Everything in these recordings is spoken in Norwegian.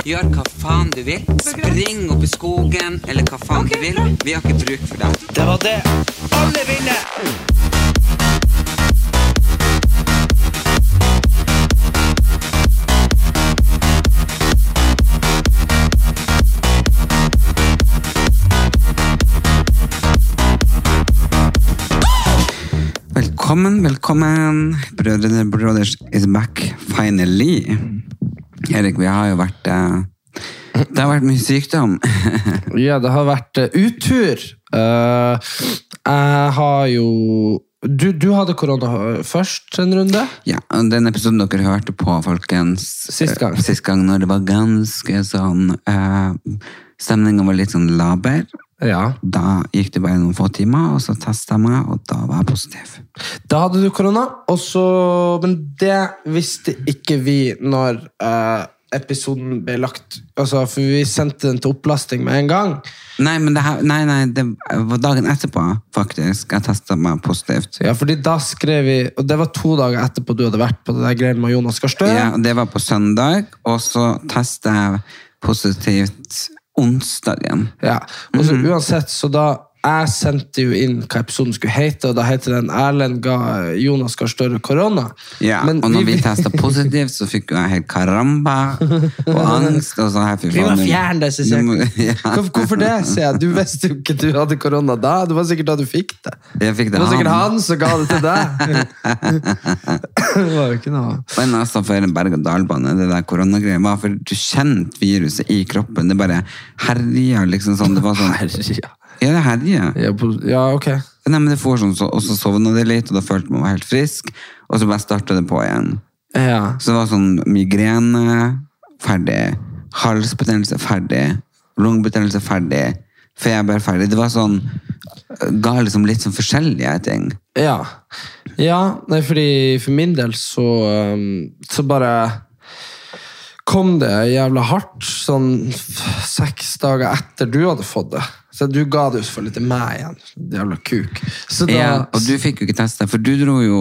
Gjør hva faen du vil. Spring opp i skogen, eller hva faen du vil. Vi har ikke bruk for deg. Det var det. Alle vinner! Velkommen, velkommen. Brødrene Brothers is back, finally. Erik, vi har jo vært eh, Det har vært mye sykdom. Ja, det har vært eh, utur. Eh, jeg har jo du, du hadde korona først en runde? Ja, Den episoden dere hørte på, folkens Sist gang. Sist gang når det var ganske sånn uh, Stemninga var litt sånn laber. Ja. Da gikk det bare noen få timer, og så testa jeg meg, og da var jeg positiv. Da hadde du korona, så Men det visste ikke vi når uh, episoden ble lagt Altså, For vi sendte den til opplasting med en gang. Nei, men det, her, nei, nei, det var dagen etterpå, faktisk. Jeg testa meg positivt. Ja, fordi da skrev vi Og det var to dager etterpå du hadde vært på det der greiene med Jonas Gahr Støre. Ja, det var på søndag, og så testa jeg positivt onsdagen. Ja, og så uansett, så da jeg sendte jo inn hva episoden skulle hete, og da heter den 'Erlend ga Jonas Gahr Støre korona'. Ja, Men og når vi, vi- testa positivt, så fikk jeg helt karamba og angst. Og så her, Vi må fjerne det, du jeg. hvorfor det, sier jeg? Du visste jo ikke du hadde korona da. Det var sikkert da du fikk det. Jeg fikk Det det var sikkert han. han som ga det til deg. det var jo ikke noe. Men altså for en berg-og-dal-bane, det der koronagreiet var for du kjente viruset i kroppen. Det bare herja liksom sånn. Det var sånn Herja. Ja, det herja. Ja, på- ja, ok. Nei, men det får sånn, så, og så sovna det litt, og da følte man var helt frisk. Og så bare starta det på igjen. Ja. Så det var sånn migrene, ferdig. Halsbetennelse, ferdig. Lungebetennelse, ferdig. Feber, ferdig. Det var sånn Ga liksom litt sånn forskjellige ting. Ja. ja nei, fordi for min del så, um, så bare kom det jævla hardt sånn seks dager etter du hadde fått det. Så du ga det jo selvfølgelig til meg igjen. Jævla kuk. Så da, Ja, og du fikk jo ikke testa, for du dro jo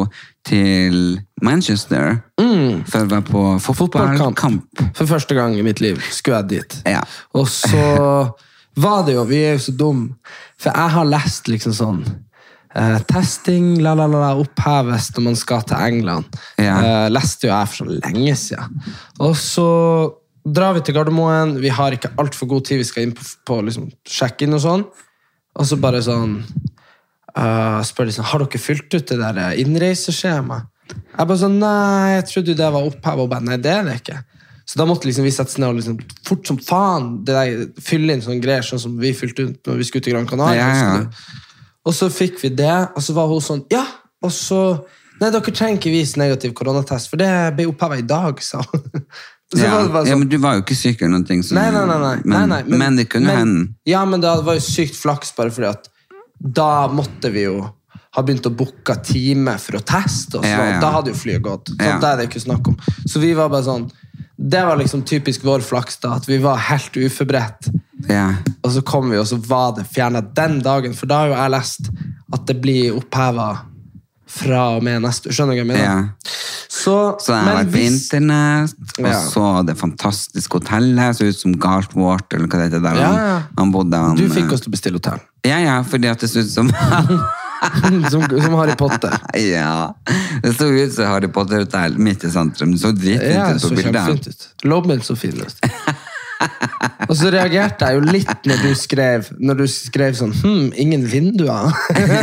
til Manchester for å være på Fotballkamp. For første gang i mitt liv skulle jeg dit. Ja. Og så var det jo Vi er jo så dumme. For jeg har lest liksom sånn Uh, Testing la, la, la, la, oppheves når man skal til England. Ja. Uh, leste jo jeg for så lenge siden. Og så drar vi til Gardermoen. Vi har ikke altfor god tid. Vi skal inn på, på liksom, sjekk-in og sånn. Og så bare sånn uh, spør de sånn Har dere fylt ut det der innreiseskjemaet? Jeg bare sånn Nei, jeg trodde det var oppheva. Og bare nei, det er det ikke. Så da måtte liksom vi sette oss ned og liksom, fort som faen det der, fylle inn sånne greier, sånn som vi fylte ut når vi skulle til Gran Canaria. Ja, ja. Og så fikk vi det, og så var hun sånn Ja! Og så Nei, dere trenger ikke vise negativ koronatest, for det ble oppheva i dag, sa hun. Ja. det ja, sånn, men du var jo ikke syk eller noen ting. så- Nei, nei, nei. Men, nei, men, det kunne men- hende. Ja, men det var jo sykt flaks, bare fordi at da måtte vi jo ha begynt å booke time for å teste oss. Ja, ja. Da hadde jo flyet gått. Så Ja. det er det ikke snakk om. Så vi var bare sånn Det var liksom typisk vår flaks, da, at vi var helt uforberedt. Ja. Og så kom vi, og så var det fjerna den dagen. For da har jo jeg lest at det blir oppheva fra og med neste Skjønner du hva jeg mener? ja. Så, Så jeg har vært på hvis- internett, og Ja. så det fantastiske hotellet. Så ut som Galtvort, eller hva det heter der Ja, han, bodde. Han, Du fikk oss til å bestille hotell. Ja, ja, fordi at det så ut som som, som Harry Potter. Ja. Det så ut som Harry Potter-hotell midt i sentrum. Det så dritfint Ja, ut så på bildet. kjempefint så fin ut. Og så reagerte jeg jo litt når du skrev Når du skrev sånn Hm, ingen vinduer.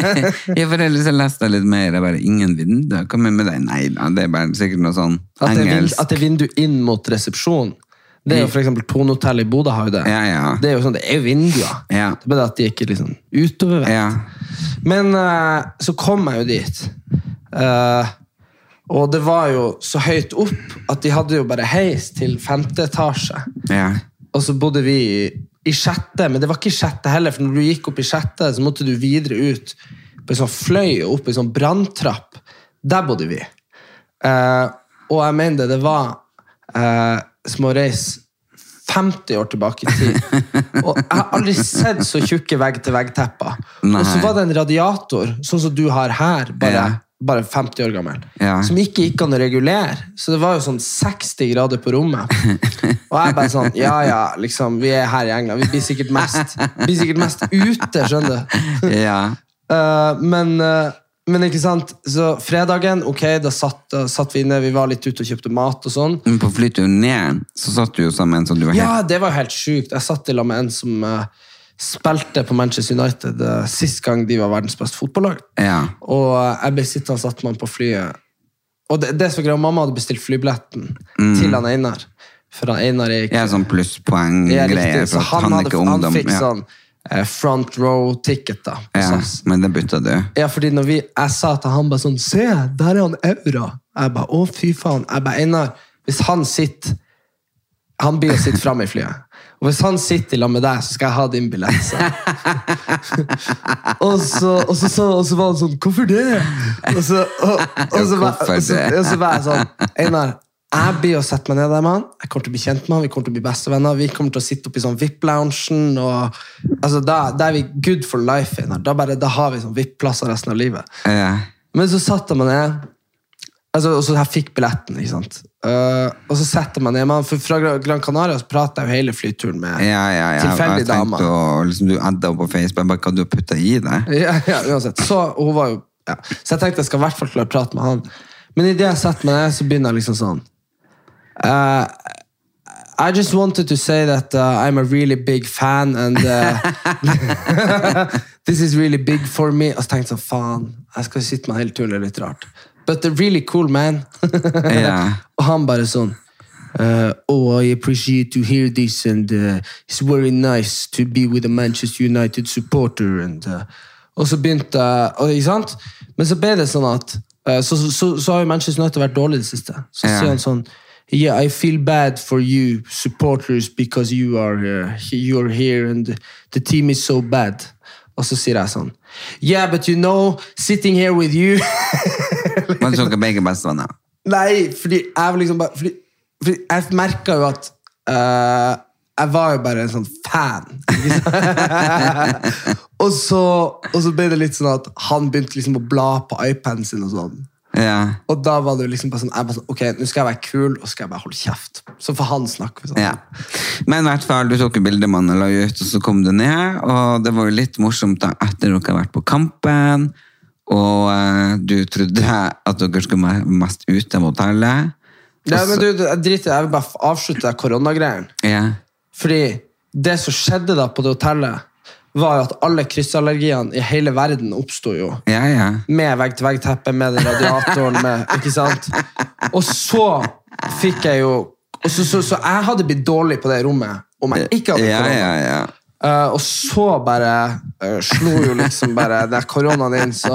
ja, for ellers jeg leste litt mer. Jeg bare, ingen vinduer? Hva mener du med det? Nei da, det er bare sikkert noe sånn At det, engelsk. at det er vindu inn mot resepsjon. Det er jo for eksempel Tone Hotel i Bodø har jo det. Ja, ja. Det er jo sånn, det er vinduer. Ja. Det er bare at de ikke liksom utover vet. Ja. Men uh, så kom jeg jo dit. Uh, og det var jo så høyt opp at de hadde jo bare heis til femte etasje. Ja. Og så bodde vi i, sjette, men det var ikke i sjette heller, for når du gikk opp i sjette, så måtte du videre ut på en sånn fløy og opp en sånn branntrapp. Der bodde vi. Eh, og jeg mener det var eh, som å reise 50 år tilbake i tid. Og jeg har aldri sett så tjukke vegg-til-vegg-tepper. Og så var det en radiator, sånn som du har her, bare, Ja. Bare 50 år gammel, Ja. som ikke gikk an å regulere. Så det var jo sånn 60 grader på rommet. Og jeg bare sånn, ja ja, liksom, vi er her i England, vi blir sikkert mest, blir sikkert mest ute, skjønner du. Ja. Uh, men, uh, men ikke sant, så fredagen, ok, da satt, da satt vi inne, vi var litt ute og kjøpte mat og sånn. Men på flyturen ned så satt du jo sammen med en som du var helt Ja, det var helt sjukt. Jeg satt i lag med en som eh, spilte på Manchester United uh, sist gang de var verdens beste fotballag. Ja. Og eh, jeg ble sittende satt med han på flyet. Og det, det som greia, mamma hadde bestilt flybilletten til han Einar. For han Einar er ikke Jeg er sånn Ja, plusspoeng-greier. Så han, han, hadde, han fikk ja. sånn eh, front row-ticket da, ja, men det bytta du. Ja, fordi når vi, jeg sa til han bare sånn Se, der er han Eura. Jeg bare, å fy faen. Jeg bare, Einar, hvis han sitter Han blir å sitte framme i flyet. Og hvis han sitter lag med deg, så skal jeg ha din billett. Og, så, og, så, så, og så var han sånn Hvorfor det? Og så, og, og så, var, og så, og så var jeg sånn Einar, jeg blir å sette meg ned der med han. Jeg kommer til å bli kjent med han, vi kommer til å bli bestevenner. Vi kommer til å sitte oppe i sånn VIP-loungen. og altså, da, da er vi good for life. Einar. Da, bare, da har vi sånn VIP-plasser resten av livet. Ja. Men så satte meg ned altså, Og så jeg fikk billetten, ikke sant. Uh, og så setter man ned man, For fra Gran Canaria så prater jeg jo hele flyturen med Ja, ja, ja. tilfeldig Jeg tenkte dame. å- liksom, du adda på Facebook, bare, hva du har putta i deg? Ja, ja, uansett. Så, jo, ja. så jeg tenkte jeg skal i hvert fall klare å prate med han. Men idet jeg setter meg ned, så begynner jeg liksom sånn uh, I just wanted to say that uh, I'm a really big fan, and uh, this is really big for me. Og så tenkte jeg sånn, faen, jeg skal sitte med hele turen, det er litt rart. But they're really cool, man. Og han uh, Oh, I appreciate to hear this, and uh, it's very nice to be with a Manchester United supporter. And, uh, og så begynte og, Ikke sant? Men så ble det sånn at uh, så, så, så, har jo Manchester United vært dårlig i det siste. Så Ja. sier han sånn Yeah, I feel bad for you supporters because you are, uh, you're here and the team is so bad. Og så sier jeg sånn Yeah, but you know, sitting here with you Man så ikke begge bestevenner. Nei, fordi jeg liksom bare Fordi, fordi jeg merka jo at uh, Jeg var jo bare en sånn fan. Og, så, og så ble det litt sånn at han begynte liksom å bla på iPaden sin. Og sånn. Ja. Og da var det jo liksom bare sånn, jeg bare sånn Ok, nå skal jeg være kul, og skal jeg bare holde kjeft. Så får han snakke. Sånn. ja. Men i hvert fall, du tok jo bilde man la ut, og så kom du ned, og det var jo litt morsomt da, etter dere har vært på kampen, og eh, du trodde at dere skulle være mest ute av hotellet. Ja, men du, du, jeg driter i det. Jeg vil bare avslutte koronagreiene. Ja. Fordi det som skjedde da på det hotellet, var jo at alle kryssallergiene i hele verden oppsto jo. Ja, ja. med vegg-til-vegg-teppe, med den radiatoren, med, ikke sant? Og så fikk jeg jo så, så, så jeg hadde blitt dårlig på det rommet om jeg ikke hadde korona. ja, ja. Eh, og så bare uh, slo jo liksom bare den koronaen inn, så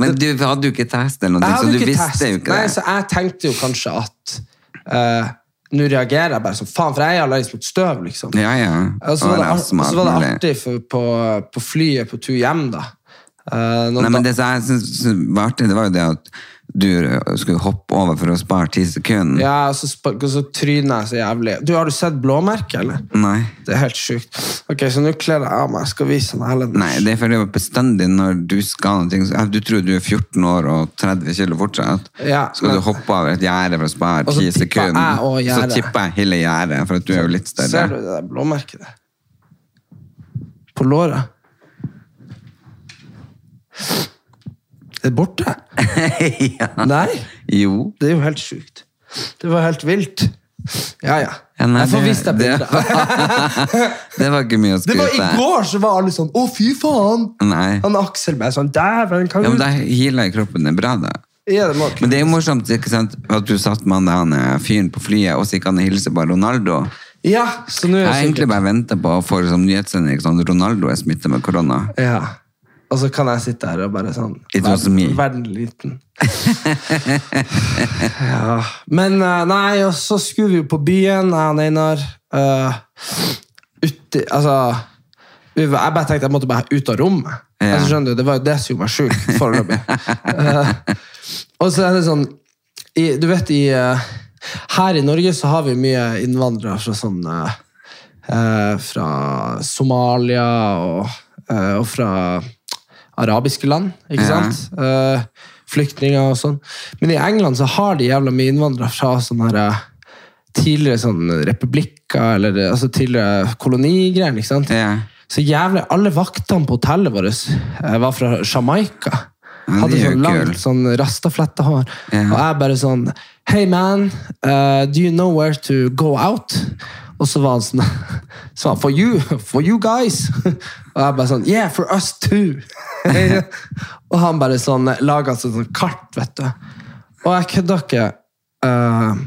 Men du hadde jo ikke test eller noe, så du visste test. jo ikke det. Nei, så jeg tenkte jo kanskje at eh, nå reagerer jeg bare som faen, for jeg er allergisk mot støv, liksom. Ja, ja. Og så var, var det artig for, på, på flyet på tur hjem, da. Uh, Nei, men det som jeg synes var artig, det var jo det at du skulle hoppe over for å spare ti sekunder. Ja, og så, så tryner jeg så jævlig. Du, Har du sett blåmerket, eller? Nei. Det er helt sjukt. Ok, Så nå kler jeg av meg. Jeg skal vise den Helen. Nei, det er fordi det bestandig når du skal noe så- Du tror du er 14 år og 30 kilo fortsatt. Ja, skal men- du hoppe over et gjerde for å spare Og jeg sekunder, over så tipper jeg hele gjerdet, for at du er jo litt større. Ser du det der blåmerket der? På låret? Det er borte? ja. Nei, Jo. det er jo helt sjukt. Det var helt vilt. Ja, ja. Ja, nei, jeg får vist deg det- bildet. Det var ikke mye å Det var I går så var alle sånn Å, fy faen! Nei. Han Aksel bare sånn Dæven, kan Ja, men da healer kroppen er bra, da. Ja, det må Men det er jo morsomt ikke sant, at du satt med han er fyren på flyet, og så gikk han og hilste på Ronaldo. Ja, så nå er Jeg har egentlig bare venta på å få liksom, nyhetssending sånn Ronaldo er smittet med korona. Ja. Og så kan jeg sitte her og bare sånn It was me. Verden liten. ja. Men eh, nei, og så skulle vi jo på byen, jeg og Einar. Uh, uti, altså Jeg bare tenkte jeg måtte bare ut av rommet. Ja. Altså, skjønner du, Det var jo det som gjorde meg sjuk foreløpig. uh, og så er det sånn i, Du vet, i, uh, her i Norge så har vi mye innvandrere fra sånn uh, Fra Somalia og, og fra arabiske land, ikke Ja. sant? Uh, flyktninger og sånn. Men i England så har de jævla mye innvandrere fra sånne her, eh, tidligere sånn republikker, eller eh, altså tidligere kolonigreier, ikke sant? Ja. Så jævlig, alle vaktene på hotellet vårt var fra Jamaica. Ja, Hadde sånn langt sånn rastaflette hår. Ja. Og jeg bare sånn Hey man, uh, do you know where to go out? Og så var han sånn så var han, for you, for you guys. Og jeg bare sånn Yeah, for us too. og han bare sånn laga sånn, sånn kart, vet du. Og jeg kødda ikke. Uh,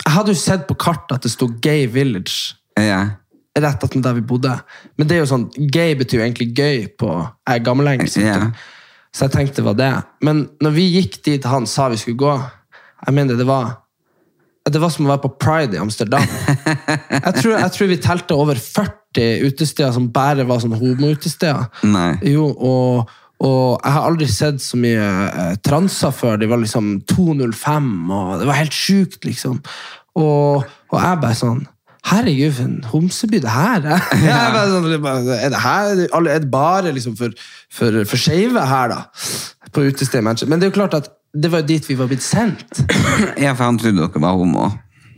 jeg hadde jo sett på kartet at det sto Gay Village Yeah. rett etter der vi bodde. Men det er jo sånn, gay betyr jo egentlig gøy på eh, gammelengelsk. Yeah. Så jeg tenkte det var det. Men når vi gikk dit han sa vi skulle gå, jeg mener det var det var som å være på Pride i Amsterdam. Jeg tror, jeg tror vi telte over 40 utesteder som bare var sånn homoutesteder. Nei. Jo, og, og jeg har aldri sett så mye eh, transer før. De var liksom 205, og det var helt sjukt, liksom. Og, og jeg bare sånn Herregud, for en homseby det her er. Jeg bare sånn, er det her er det bare liksom for, for, for skeive her, da? På utestedet i Manchester. Men det er jo klart at det var dit vi var blitt sendt. ja, for han trodde dere var homo.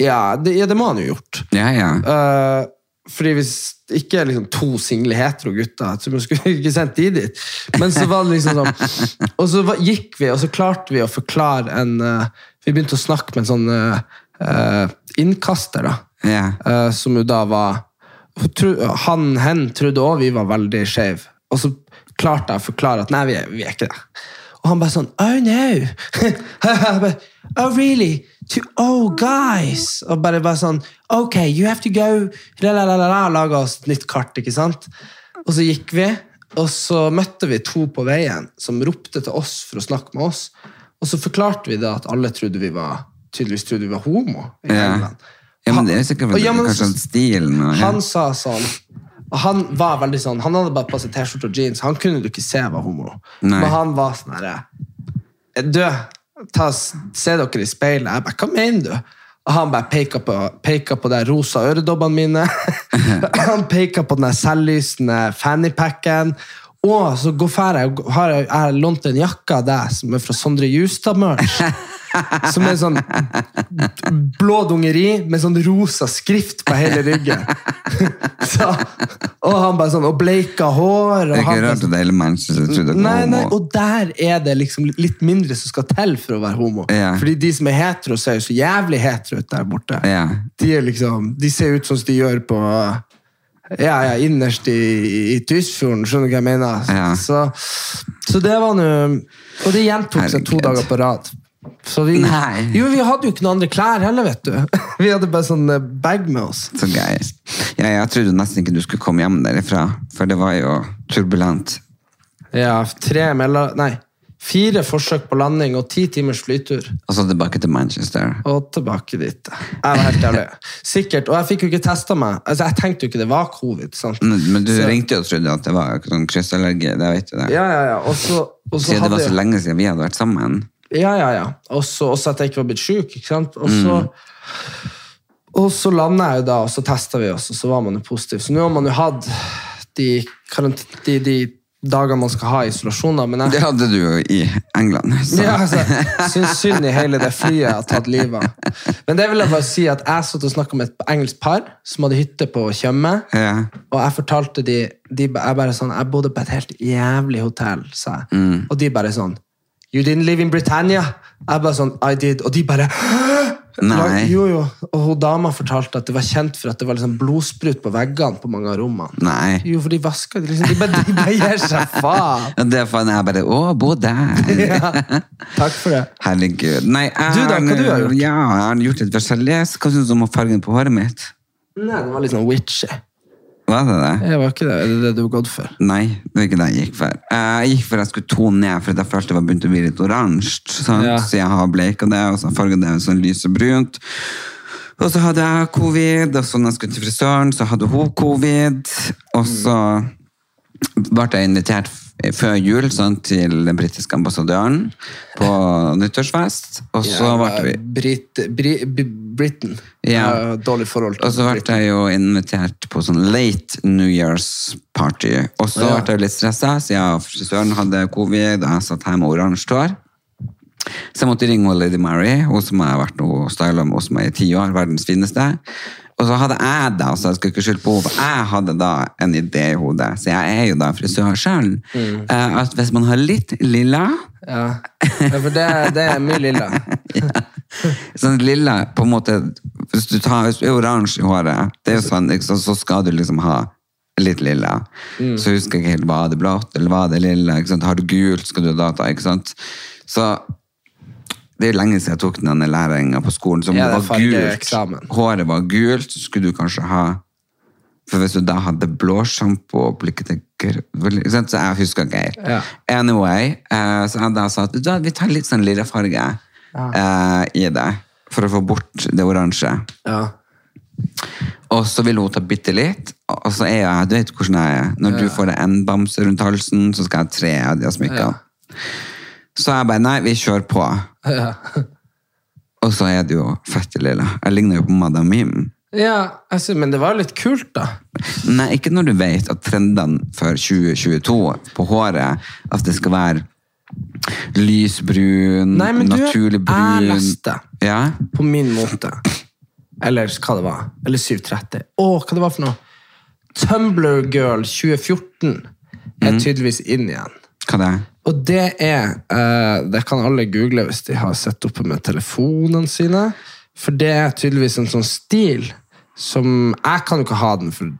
Ja, det, ja, det må han jo gjort. Ja, ja. Eh, fordi hvis ikke liksom to single hetero gutter, så man skulle ikke sendt de dit. Men så var det liksom sånn Og så gikk vi, og så klarte vi å forklare en eh, Vi begynte å snakke med en sånn eh, innkaster, da. Yeah. Uh, som jo da var Han hen trodde òg vi var veldig skeive. Og så klarte jeg å forklare at nei, vi er, vi er ikke det. Og han bare sånn Oh no! Oh really? To, oh guys! Og bare, bare sånn Ok, you have to go Laga oss et nytt kart, ikke sant? Og så gikk vi, og så møtte vi to på veien som ropte til oss for å snakke med oss. Og så forklarte vi da at alle trodde vi var tydeligvis trodde vi var homo. Ja. Ja, men det er sikkert Og ja, kanskje så- stilen og ja. han sa sånn og Han var veldig sånn Han hadde bare på seg T-skjorte og jeans. Han kunne du ikke se var homo. Nei. Men han var sånn herre Du, ta, se dere i speilet. Jeg bare Hva mener du? Og han bare peker på, peker på de rosa øredobbene mine. han peker på den selvlysende fannypacken. Og så går ferdig, har jeg, jeg lånt en jakke av deg som er fra Sondre Justad-merch. Som er sånn blå dungeri med sånn rosa skrift på hele ryggen. så, og han bare sånn, og bleika hår. Det er ikke rart sånn, at hele Manchester trodde Nei, var nei, homo. og der er det liksom litt mindre som skal til for å være homo. Ja. Fordi de som er hetero, ser jo så jævlig hetero ut der borte. Ja. De, liksom, de ser ut som de gjør på ja, ja, innerst i, i Tysfjorden, skjønner du hva jeg mener? Ja. Så, så det var nå Og det gjentok seg to dager på rad. Så vi, Nei. Jo, vi hadde jo ikke noen andre klær heller, vet du. Vi hadde bare sånn eh, bag med oss. Så gøy. Ja, jeg trodde nesten ikke du skulle komme hjem derifra, for det var jo turbulent. Ja, tre mellom... Nei, fire forsøk på landing og ti timers flytur. Og så tilbake til Manchester. Og tilbake dit. Jeg var helt ærlig. Sikkert. Og jeg fikk jo ikke testa meg. Altså, jeg tenkte jo ikke det var covid. sant? Men, du Så- ringte jo og trodde at det var sånn kryssallergi. Det vet du det. Ja, ja, ja. Og så, Siden det var så lenge siden vi hadde vært sammen. Ja, ja, ja. Og så at jeg ikke var blitt sjuk. ikke sant? Og så, og så landa jeg jo da, og så testa vi oss, og så var man jo positiv. Så nå har man jo hatt de, de, de dagene man skal ha isolasjon, da. Men Det hadde du jo i England. Så. ja, altså, syns synd i hele det flyet jeg har tatt livet av. Men det vil jeg bare si at jeg satt og snakka med et engelsk par som hadde hytte på Tjøme. Ja. Og jeg fortalte de, de Jeg bare sånn, jeg bodde på et helt jævlig hotell, sa jeg. Mm. Og de bare sånn You didn't live in Britannia? Jeg bare sånn, I did. Og de bare Nei. Jo, jo. Og hun dama fortalte at det var kjent for at det var liksom blodsprut på veggene på mange av rommene. Nei. Jo, for de vasker liksom. De bare, de bare gir seg faen. Og det faen jeg bare Å, bo der! Ja. Takk for det. Herregud. Nei, jeg, Du da, hva du har gjort? Ja, jeg har gjort litt forskjellig. Hva syns du om fargen på håret mitt? Nei, den var litt sånn witchy. Var det det? Det var ikke det. Er det det du har gått for? Nei, det var ikke det jeg gikk for. Jeg gikk for at jeg skulle tone ned, for jeg følte det var begynt å bli litt oransje. Ja. Så jeg har bleika det, og så farget det sånn lysebrunt. Og så hadde jeg covid, og så når jeg skulle til frisøren, så hadde hun covid. Og så ble jeg invitert før jul sånn, til den britiske ambassadøren på nyttårsfest. Og så ble vi Brit, Bri, Bri, Britain. Ja. Dårlig forhold til Og så ble jeg jo invitert på sånn late New Year's party. Og så Ja. ble jeg litt stressa, siden frisøren hadde covid, og jeg satt her med oransje hår. Så jeg måtte ringe Lady Mary, hun som jeg har vært og styla med hos meg i ti år, verdens fineste. Og så hadde jeg da, så jeg skulle ikke skylde på henne, jeg hadde da en idé i hodet, så jeg er jo da frisør sjøl, Mm. at hvis man har litt lilla Ja, ja for det, det er mye lilla. Sånn lilla, på en måte Hvis du, tar, oransje i håret, det er jo sånn, ikke, så skal du liksom ha litt lilla. Så husker jeg ikke helt, var det blått eller var det lilla? Har du gult, skal du ha data. ikke sant? Så det er lenge siden jeg tok den læringa på skolen. Som Ja, det var gult, håret var gult, så skulle du kanskje ha For hvis du da hadde blåsjampo og blikket? Så jeg husker ikke helt. Ja. Anyway, eh, så jeg da sa at vi tar litt sånn lilla farge eh, i det, for å få bort det oransje. Ja. Og så vil hun ta bitte litt, og så er jeg, du vet hvordan jeg er. Når du får en bamse rundt halsen, så skal jeg ha tre av de smykkene. Så jeg bare, nei, vi kjører på. Ja. Og så er det jo fette lilla. Jeg ligner jo på Madame Mim. ja, altså, men det var litt kult, da. Nei, ikke når du vet at trendene for 2022 på håret, at det skal være lysbrun, Nei, men du, naturlig brun. jeg leste Ja? på min måte. Eller hva det var. Eller 730. Å, hva det var for noe? Tumblr Girl 2014 er tydeligvis inn igjen. Hva det er? Og det er uh, Det kan alle google hvis de har sett oppe med telefonene sine. For det er tydeligvis en sånn stil som Jeg kan jo ikke ha den, for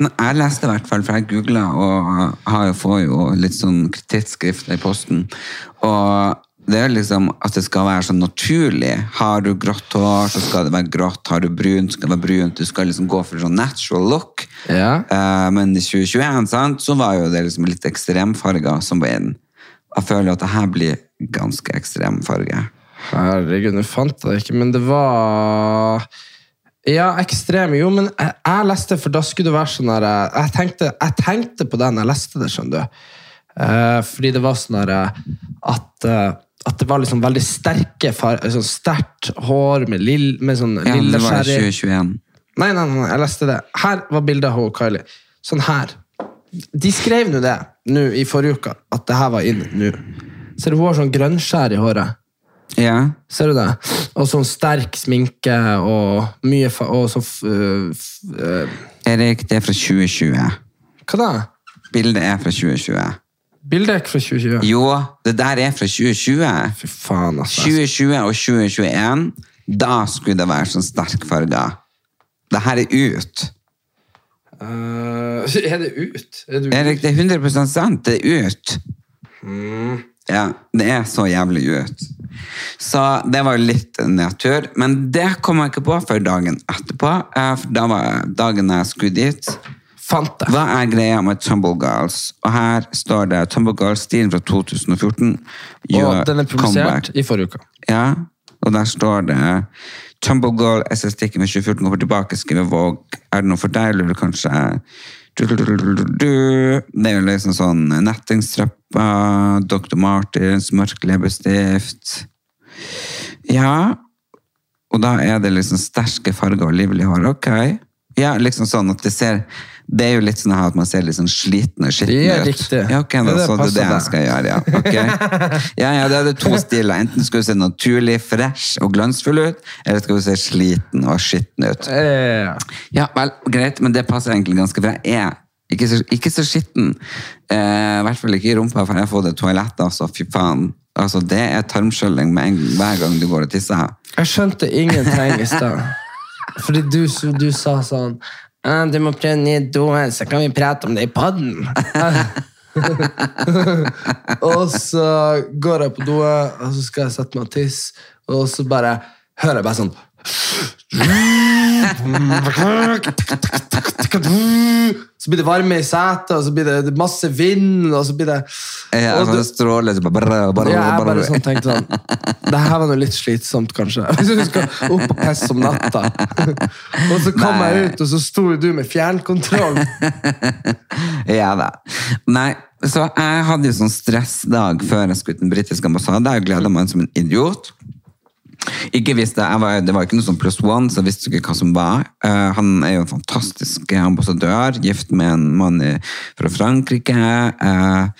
Jeg leste i hvert fall, for jeg googla og har jo, får jo litt sånn tidsskrifter i posten. Og det er liksom at det skal være sånn naturlig. Har du grått hår, så skal det være grått. Har du brunt, så skal det være brunt. Du skal liksom gå for sånn natural look. Ja. Eh, men i 2021 sant, så var jo det liksom litt ekstremfarger som var inn. Jeg føler at det her blir ganske ekstremfarge. Herregud, nå fant jeg det ikke, men det var Ja, ekstrem. Jo, men jeg, jeg leste, for da skulle det være sånn her eh, jeg tenkte, jeg tenkte på det når jeg leste det, skjønner du. Eh, fordi det var sånn her eh, at eh, at det var liksom veldig sterke farger. sånn sterkt hår med, lill, med sånn Ja, men det var i 2021. Nei, nei, nei, jeg leste det. Her var bildet av hun Kylie. Sånn her. De skrev nå det nå i forrige uke, at det her var inn nå. Ser du, hun har sånn grønnskjær i håret. Ja. Ser du det? Og sånn sterk sminke og mye fa Og så f- øh, f- øh, Erik, det er fra 2020. Hva da? Bildet er fra 2020. Bildet er ikke fra 2020. Jo, det der er fra 2020. Fy faen, altså. 2020 og 2021, da skulle det være sånn sterk farger. Det her er ut. Uh, er det ut? Er det ut? Erik, det er 100% sant. Det er ut. Ja, det er så jævlig ut. Så det var jo litt nedtur. Men det kom jeg ikke på før dagen etterpå. eh, For da var dagen jeg skulle dit. Fant det. Hva er greia med Tumble Girls? Og her står det Tumble Girls-stilen fra 2014. Og den er publisert i forrige uke. Ja, og der står det Tumble Girl SS-stikken med 2014 kommer tilbake, skriver Våg. Er det noe for deg, eller kanskje Det er jo liksom sånn Nettingstrappa, Dr. Martins, mørk leppestift. Ja, og da er det liksom sterke farger og livlig hår. Ok. Ja, liksom sånn at det ser Det er jo litt sånn at man ser litt sånn sliten og skitten Det er riktig. Ja, ok, da, det så det er det jeg skal gjøre, ja. Okay. Ja, ja, det er det to stiler. Enten skal du se naturlig, fresh og glansfull ut, eller skal du se sliten og skitten ut. Ja, vel, greit, men det passer egentlig ganske bra. Jeg er ikke så, ikke så skitten. Eh, I hvert fall ikke i rumpa, for jeg har fått et toalett, altså. Fy faen. Altså, det er tarmskjølling hver gang du går og tisser. jeg skjønte ingenting i stad. Fordi du, du sa sånn «Ah, Du må prøve nye doen, så kan vi prate om det i podden. og så går jeg på doet, og så skal jeg sette meg og tisse, og så bare hører jeg bare sånn Så blir det varme i setet, og så blir det masse vind, og så blir det Ja, og sånn du- stråle så bare, bare, bare, ja, jeg bare bare. sånn tenkte sånn Det her var noe litt slitsomt, kanskje. Hvis du skal opp og pisse om natta. Og så kom Nei. jeg ut, og så sto du med fjernkontroll. Ja da. Nei, så jeg hadde jo sånn stressdag før jeg skulle til den britiske ambassaden. Jeg gleda meg som en idiot. Ikke visste, var, Det var ikke noe sånn pluss one, så jeg visste ikke hva som var. Uh, han er jo en fantastisk ambassadør, gift med en mann fra Frankrike. Uh,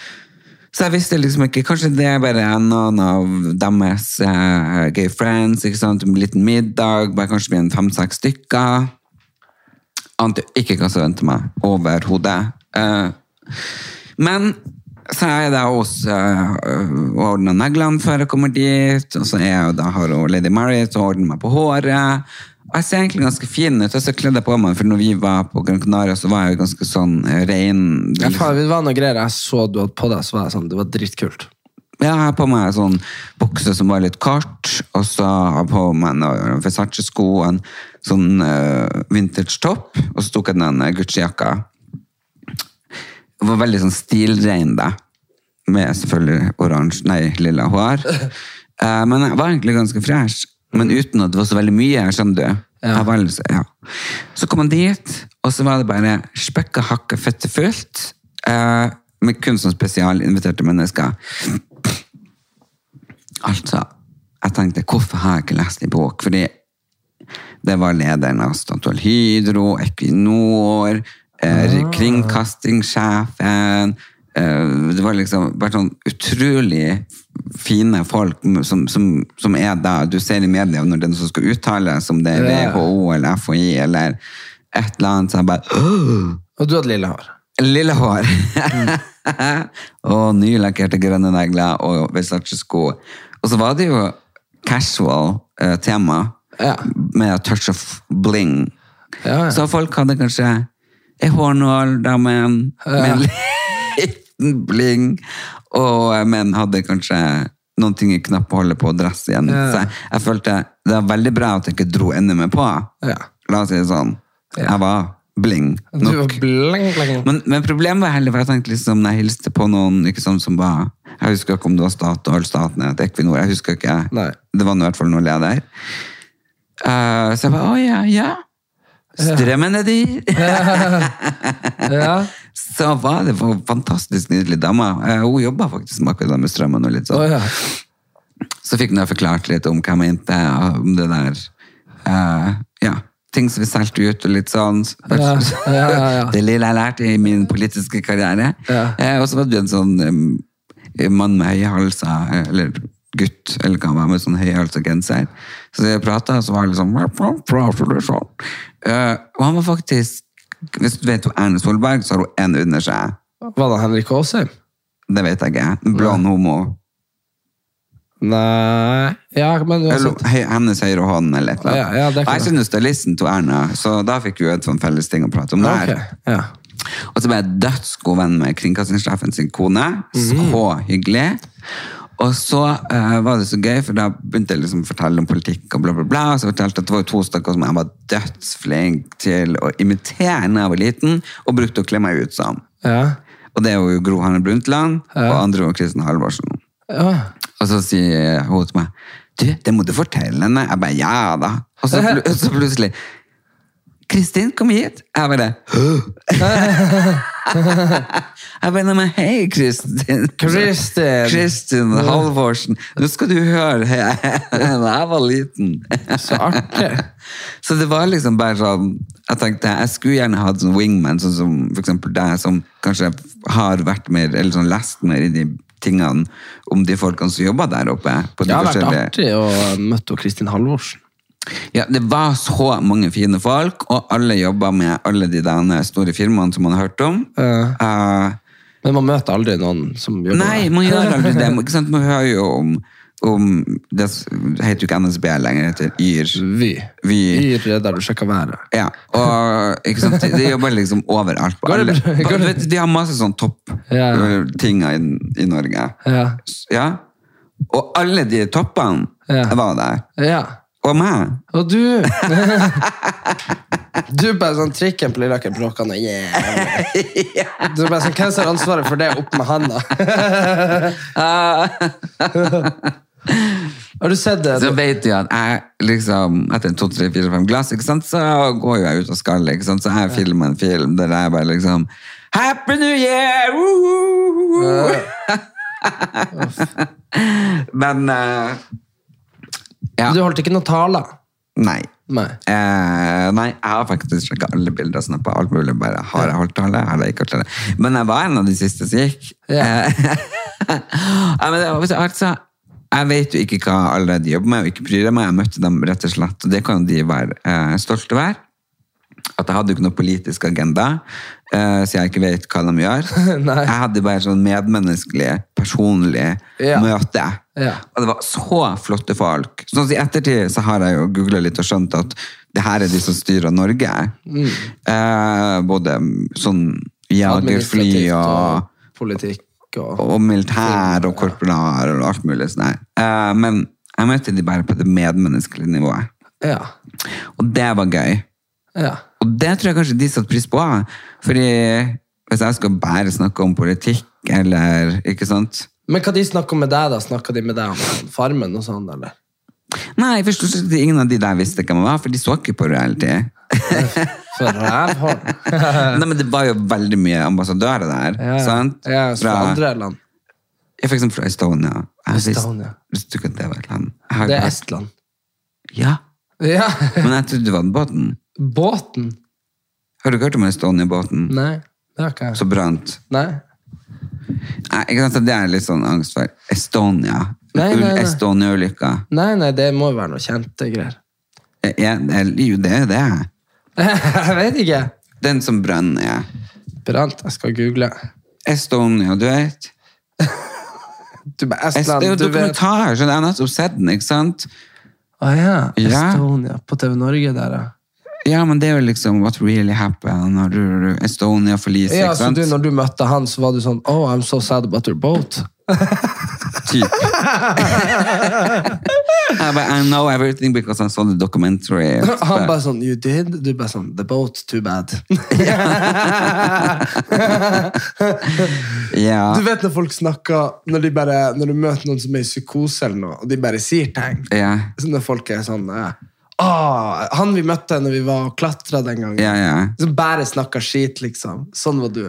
så jeg visste liksom ikke, kanskje det er bare noen av deres uh, gay friends, ikke sant? En liten middag, bare kanskje er en fem-seks stykker. Ante ikke hva som ventet meg overhodet. Uh, men så er jeg da hos uh, og ordner neglene før jeg kommer dit, og så er jeg da har hun Lady Mary til å ordne meg på håret. Og jeg ser egentlig ganske fin ut, og så kledde jeg på meg, for når vi var på Gran Canaria, så var jeg jo ganske sånn rein. ren. Ja, faen, det var noe greier jeg så du hadde på deg, så var jeg sånn, det var dritkult. Ja, jeg har på meg sånn bukse som var litt kort, og så har jeg på meg noen Versace-sko og en sånn uh, vintage-topp, og så tok jeg den eh, Gucci-jakka. Var veldig sånn stilrein da, med selvfølgelig oransje, nei, lilla hår. Eh, men jeg var egentlig ganske fresh, men uten at det var så veldig mye, skjønner du. Litt så, ja. så kom han dit, og så var det bare spekka hakka fette fullt, eh, med kun sånn spesialinviterte mennesker. Altså, jeg tenkte, hvorfor har jeg ikke lest en bok? Fordi det var lederen av Statoil Hydro, Equinor, kringkastingssjefen. Eh, det var liksom bare sånn utrolig fine folk som, som, som er da, du ser i media når det er noe som skal uttale, om det er WHO eller FHI eller et eller annet, så jeg bare «Åh!» Og du hadde lille hår. Lille hår. og nylakkerte grønne negler og Versace-sko. Og så var det jo casual eh, tema, Ja. med touch of bling. Ja, ja. Så folk hadde kanskje en hårnål, damen, med en liten bling, og eh, menn hadde kanskje noen ting i knappholdet på dressen. Ja. Så jeg, jeg følte det var veldig bra at jeg ikke dro enda mer på. Ja. La oss si det sånn. Jeg var bling Du var nok. bling, bling. Men, men problemet var heller, for jeg tenkte liksom, når jeg hilste på noen ikke sånn som var Jeg husker ikke om det var Statoil, Statnett, Equinor, jeg husker ikke. Nei. Det var i hvert fall noen leder. Uh, så jeg bare, å ja, ja. Strømmen er dyr. Ja. så var det en fantastisk nydelig dame. Eh, hun jobba faktisk med akkurat det med strømmen. og litt sånn. sånn. ja. Så fikk hun forklart litt om hva jeg mente om det der. uh, ja, ting som vi solgte ut og litt sånn. Ja, ja, ja. Det lille jeg lærte i min politiske karriere. Ja. Eh, og så var det en sånn um, mann med høye halser, eller gutt, eller kan var, med sånn høyhalsa genser. Så jeg prata, så var det liksom sånn? Eh, og han var faktisk Hvis du vet Erne Solberg, så har hun en under seg. Var det Henrik Aasheim? Det vet jeg ikke. Blond homo. Nei Ja, men uansett. hennes høyre hånd, eller et eller Ja, ja, annet. kan jeg jeg. stylisten til Erna, så da fikk vi et sånn felles ting å prate om der. Okay. ja. Og så ble jeg dødsgod venn med kringkastingssjefen sin kone. Mhm. Så hyggelig. Og så uh, var det så gøy, for da begynte jeg liksom å fortelle om politikk og bla, bla, bla. Og så fortalte jeg at det var to stykker som jeg var dødsflink til å imitere da jeg var liten, og brukte å kle meg ut som. Ja. Og det er jo Gro Harne Brundtland, Ja. og andre var Kristin Halvorsen. ja. Og så sier hun til meg Du, det må du fortelle henne. Jeg bare, ja da. Og så, pl så plutselig Kristin, kom hit. Jeg bare Jeg bare, men hei, Kristin. Kristin. Kristin Halvorsen. Nå skal du høre her. Da jeg var liten. Så artig. Så det var liksom bare sånn Jeg tenkte, jeg skulle gjerne hatt sånn wingman, sånn som eksempel deg, som kanskje har vært mer, eller sånn lest mer i de tingene om de folkene som jobber der oppe. På de Det har vært artig å møte Kristin Halvorsen. Ja, det var så mange fine folk, og alle jobba med alle de derne store firmaene som man har hørt om. Eh, Men man møter aldri noen som jobber nei, der. man gjør aldri det. Ikke sant? Man hører jo om, om Det heter jo ikke NSB lenger, det heter YR. Vy. Vy. Yr er der du sjekker været. Ja, og ikke sant? de jobber liksom overalt. På alle. De har masse sånn topp-tinger ja. i, i Norge. Ja. Ja. Og alle de toppene Ja. var der. Ja. Og meg. Og du Du er bare sånn trikken på Lilleaker bråkende yeah. Du er bare sånn, Hvem som har ansvaret for det? Opp med handa. Har du sett det? Så vet jeg at jeg liksom, etter to, tre, fire, fem glass, ikke sant, så går jeg ut og skal, ikke sant, så jeg filmer en film der jeg bare liksom Happy New Year! Woohoo! Men eh, ja, Du holdt ikke noe tale? nei. Nei. Eh, nei, jeg har faktisk sjekket alle bilder og snappa alt mulig. Bare, har jeg holdt tale? Har jeg ikke holdt tale? Men jeg var en av de siste som gikk. Ja. Eh, altså, jeg vet jo ikke hva alle de jobber med, og ikke bryr meg. Jeg møtte dem rett og slett, og det kan de være eh, stolte over. At jeg hadde ikke noe politisk agenda, eh, så jeg ikke vet hva de gjør. Jeg hadde bare sånn medmenneskelig, personlig Ja. møte. Ja. Og det var så flotte folk. Sånn I ettertid så har jeg jo googlet litt og skjønt at det her er de som styrer Norge. Mm. Eh, både sånn jagerfly og, og, politikk og og militær og korporal og alt mulig sånn her. Eh, men jeg møtte de bare på det medmenneskelige nivået. Ja. Og det var gøy. ja. Og det tror jeg kanskje de satte pris på. Fordi hvis jeg skal bare snakke om politikk, eller ikke sant Men hva de snakker med deg, da? Snakker de med deg om Farmen og sånn, eller? Nei, først og fremst ingen av de der visste hvem jeg var, for de så ikke på reality. For rævhold. Nei, men det var jo veldig mye ambassadører der. Ja, sant? ja, fra andre land. Ja, for eksempel fra Estonia. Jeg visste- Estonia. Visste du ikke at det var et land? Det er Estland. Ja, Ja. men jeg trodde det var båten. Båten? Har du ikke hørt om Estonia-båten? Nei, det har ikke jeg. Så brant. Nei. Nei, ikke sant? Det er litt sånn angst for Estonia. Nei, nei, nei. Estonia-ulykka. nei, nei, det må jo være noe kjente greier. Ja, jo det er det. jeg vet ikke. Den som brenner, ja. Brant, jeg skal google. Estonia, du vet. Du, Estland, Det er jo dokumentar, så jeg har nettopp sett den, ikke sant? Å ah, Ja. Estonia. På TV Norge der, ja. Ja, men det er jo liksom what really happened når du Estonia forliser, Ja, ikke så sant? du, når du møtte han, så var du sånn Oh, I'm so sad about your boat. Typ. I know everything because I saw the documentary. Han bare sånn You did? Du bare sånn The boat, too bad. yeah. Du vet når folk snakker Når, de bare, når du møter noen som er i psykose eller noe, og de bare sier ting. yeah. Når folk er sånn eh, ah, Han vi møtte når vi var og klatra den gangen. Ja, ja. Som bare snakka skit, liksom. Sånn var du.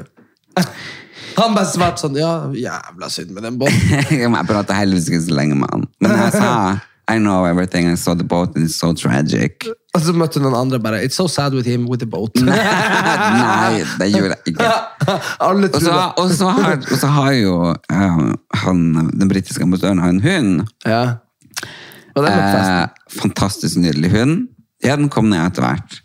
Han bare svarte sånn Ja, jævla synd med den båten. jeg prater heldigvis ikke så lenge med han. Men jeg sa I know everything, I saw the boat, it's so tragic. Og så møtte du noen andre bare It's so sad with him with the boat. Nei, det gjorde jeg ikke. Og så har jo um, han, den britiske ambassadøren har en hund. Ja. Og det Eh, fantastisk nydelig hund. Ja, den kom ned etter hvert.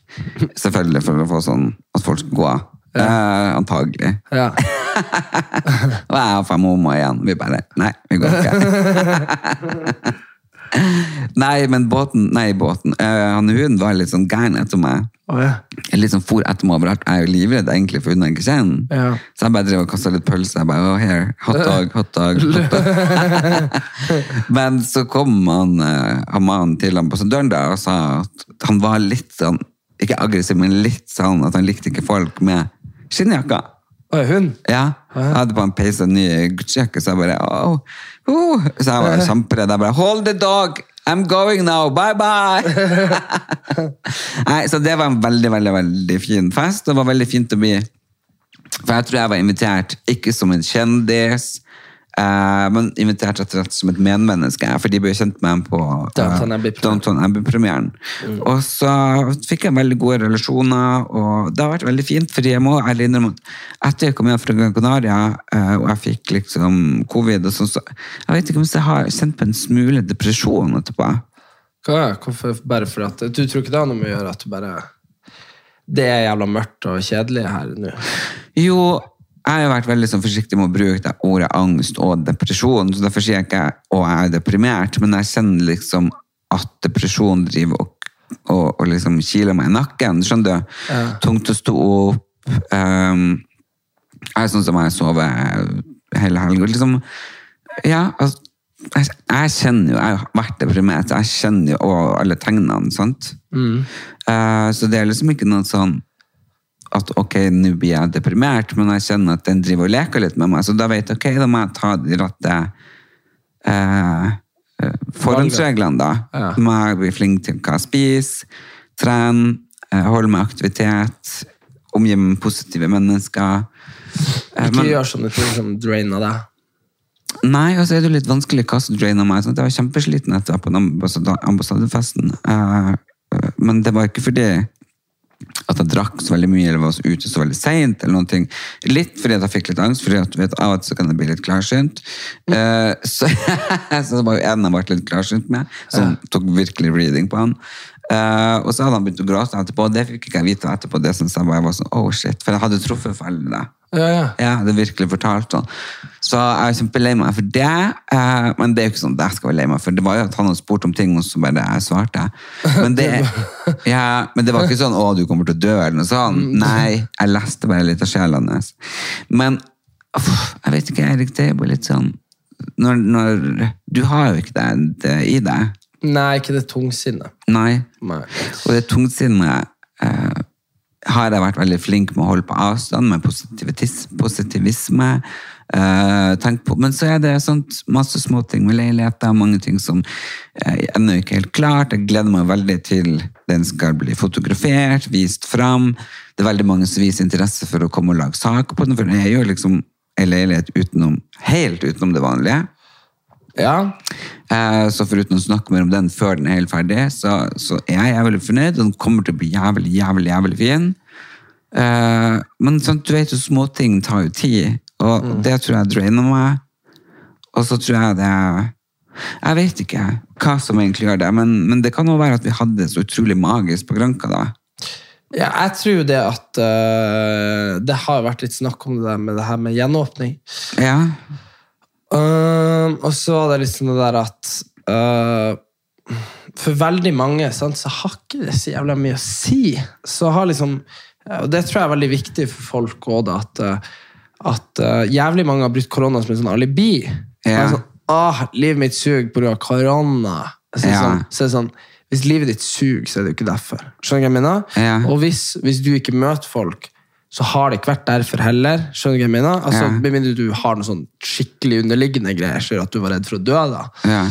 Selvfølgelig for å få sånn at folk skulle gå av. Eh, antagelig. Ja. Og jeg og homo igjen. Vi bare Nei, vi går ikke. nei, men båten Nei, båten. Eh, han hunden var litt sånn gæren etter meg. Å, ja. Litt sånn for etter meg overalt. Jeg er jo livredd egentlig for jeg kjenner. Ja. Så jeg bare drev og kasta litt pølse. Jeg bare, oh, here, hot dog, hot dog, hot dog. Men så kom han, eh, han mannen til ambassadøren da og sa at han var litt sånn, ikke aggressiv, men litt sånn at han likte ikke folk med skinnjakka. Oi, hun? Ja, jeg hadde på en peis en ny Gucci-jakke, så jeg bare oh, oh. Så jeg var kjemperedd. Jeg bare Hold the dog! I'm going now! Bye, bye! Nei, så det var en veldig, veldig veldig fin fest. Det var veldig fint å bli For jeg tror jeg var invitert ikke som en kjendis, eh, men invitert rett og slett som et medmenneske. For de ble kjent med ham på eh, Downton Abbey-premieren. Mm. Og så fikk jeg veldig gode relasjoner, og det har vært veldig fint. fordi jeg må ærlig innrømme at etter jeg kom hjem fra Gran Canaria, eh, og jeg fikk liksom covid, og sånn, så jeg vet ikke om jeg har kjent på en smule depresjon etterpå. Hva? Hvorfor? Bare for at Du tror ikke det har noe med å gjøre at du bare Det er jævla mørkt og kjedelig her nå. Jo, jeg har vært veldig sånn forsiktig med å bruke det ordet angst og depresjon, så derfor sier jeg ikke å jeg er deprimert, men jeg kjenner liksom at depresjon driver og, og, og liksom kiler meg i nakken. Skjønner du? Tungt å stå opp. Um, jeg er sånn som jeg sover hele helga. Liksom, ja, altså, jeg, jeg kjenner jo, jeg har vært deprimert, jeg kjenner jo alle tegnene, sant? Eh, så det er liksom ikke noe sånn at ok, nå blir jeg deprimert, men jeg kjenner at den driver og leker litt med meg, så da vet jeg, ok, da må jeg ta de rette eh, eh, forhåndsreglene da. Ja. Må jeg bli flink til hva jeg spiser, trene, eh, holde meg aktivitet, omgi meg med positive mennesker. Eh, Ikke men- gjør sånne ting som drainer deg. Nei, altså er det litt vanskelig hva som drainer meg. Sånn. Jeg var kjempesliten etter på den på ambassadefesten. Eh, eh, men det var ikke fordi at jeg drakk så veldig mye eller var så ute så veldig seint. Litt fordi jeg fikk litt angst, fordi at vet, av og til så kan jeg bli litt klarsynt. Uh, så, så det var jo en jeg ble litt klarsynt med, som tok virkelig reading på han. Eh, og så hadde han begynt å gråte etterpå, og det fikk ikke jeg vite etterpå. Det synes jeg bare var sånn, oh shit, For jeg hadde truffet foreldrene. Ja, ja. Jeg det er virkelig fortalt sånn. Så jeg er kjempelei meg for det. Uh, men det er jo ikke sånn at jeg skal være lei meg for det. var jo at han hadde spurt om ting, og så bare jeg svarte. Men det, ja, men det var ikke sånn 'Å, du kommer til å dø', eller noe sånt. Nei, jeg leste bare litt av sjela hans. Men uff, jeg vet ikke, Erik, det er jo litt sånn når, når, Du har jo ikke det, det i deg. Nei, ikke det tungsinnet. Nei. Nei. Og det tungsinnet eh, har jeg vært veldig flink med å holde på avstand, med positivisme. eh, på. Men så er det sånt, masse småting med leiligheter, mange ting som eh, ennå ikke er helt klart. Jeg gleder meg veldig til den skal bli fotografert, vist fram. Det er veldig mange som viser interesse for å komme og lage saker på den, for det er jo liksom en leilighet utenom, helt utenom det vanlige. Ja. Eh, Så foruten å snakke mer om den før den er helt ferdig, så, så er jeg jævlig fornøyd. Den kommer til å bli jævlig, jævlig, jævlig fin. Eh, Men sånn, du vet jo, småting tar jo tid, og det tror jeg drainer meg. Og så tror jeg det Jeg vet ikke hva som egentlig gjør det, men, men det kan jo være at vi hadde det så utrolig magisk på Granka da. ja, jeg tror det at uh, Det har vært litt snakk om det der med det her med gjenåpning. Ja, Um, og så var det sånn det der at uh, For veldig mange sant, så har ikke det så jævla mye å si. Så har liksom Og det tror jeg er veldig viktig for folk òg, at, øh, at uh, jævlig mange har brukt korona som en sånn alibi. Ja. Sånn, ah, livet mitt suger pga. korona. Så, Ja. sånn, så er det sånn Hvis livet ditt suger, så er det jo ikke derfor. Skjønner du hva jeg mener? Ja. Og hvis, hvis du ikke møter folk, så har det ikke vært derfor heller. Skjønner du hva jeg mener? Altså, Ja. Med mindre du har noe sånn skikkelig underliggende greier som gjør at du var redd for å dø. da. ja,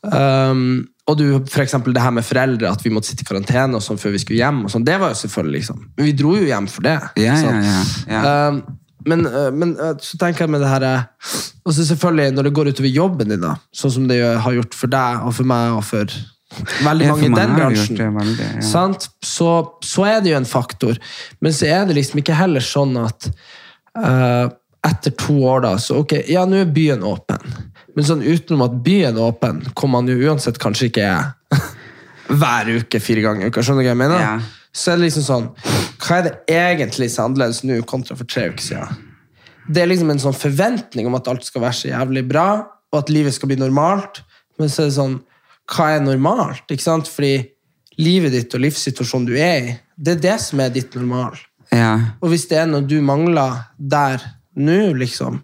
Um, og du, for eksempel det her med foreldre, at vi måtte sitte i karantene og sånn før vi skulle hjem. og sånn, Det var jo selvfølgelig liksom. Men vi dro jo hjem for det. ja, ja, ja, ja. Um, men, uh, men uh, så tenker jeg med det her uh, Og så selvfølgelig når det går utover jobben din, da, sånn som det har gjort for deg og for meg og for veldig mange i den bransjen, veldig, ja. sant? Så, så er det jo en faktor. Men så er det liksom ikke heller sånn at uh, etter to år, da, så ok, ja, nå er byen åpen. Men sånn utenom at byen er åpen, kommer man jo uansett kanskje ikke er hver uke, fire ganger i uka, skjønner du hva jeg mener? Ja. Så er det liksom sånn, hva er det egentlig som er annerledes nå kontra for tre uker siden? Det er liksom en sånn forventning om at alt skal være så jævlig bra, og at livet skal bli normalt. Men så er det sånn, hva er normalt? Ikke sant? Fordi livet ditt og livssituasjonen du er i, det er det som er ditt normal. ja. Og hvis det er noe du mangler der nå, liksom,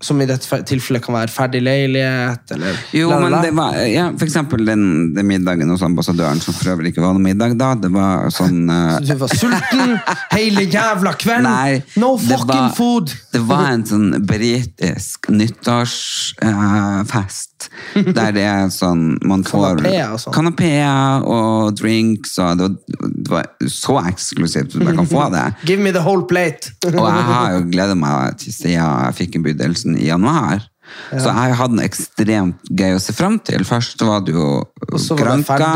som i dette tilfellet kan være ferdig leilighet, eller Jo, men det var, ja, for eksempel den, den middagen hos ambassadøren, som for øvrig ikke var noe middag da, det var sånn... eh, Du var sulten hele jævla kvelden! Nei, no fucking var- food! Det var en sånn britisk nyttårsfest, der det er sånn man får Kanapeer og sånn. Og drinks, og det var, det var så eksklusivt man kan få det. Give me the whole plate! Og jeg har jo gledet meg til siden jeg fikk innbydelsen i januar. Så jeg hatt en ekstremt gøy å se frem til. Først var det jo så Granka,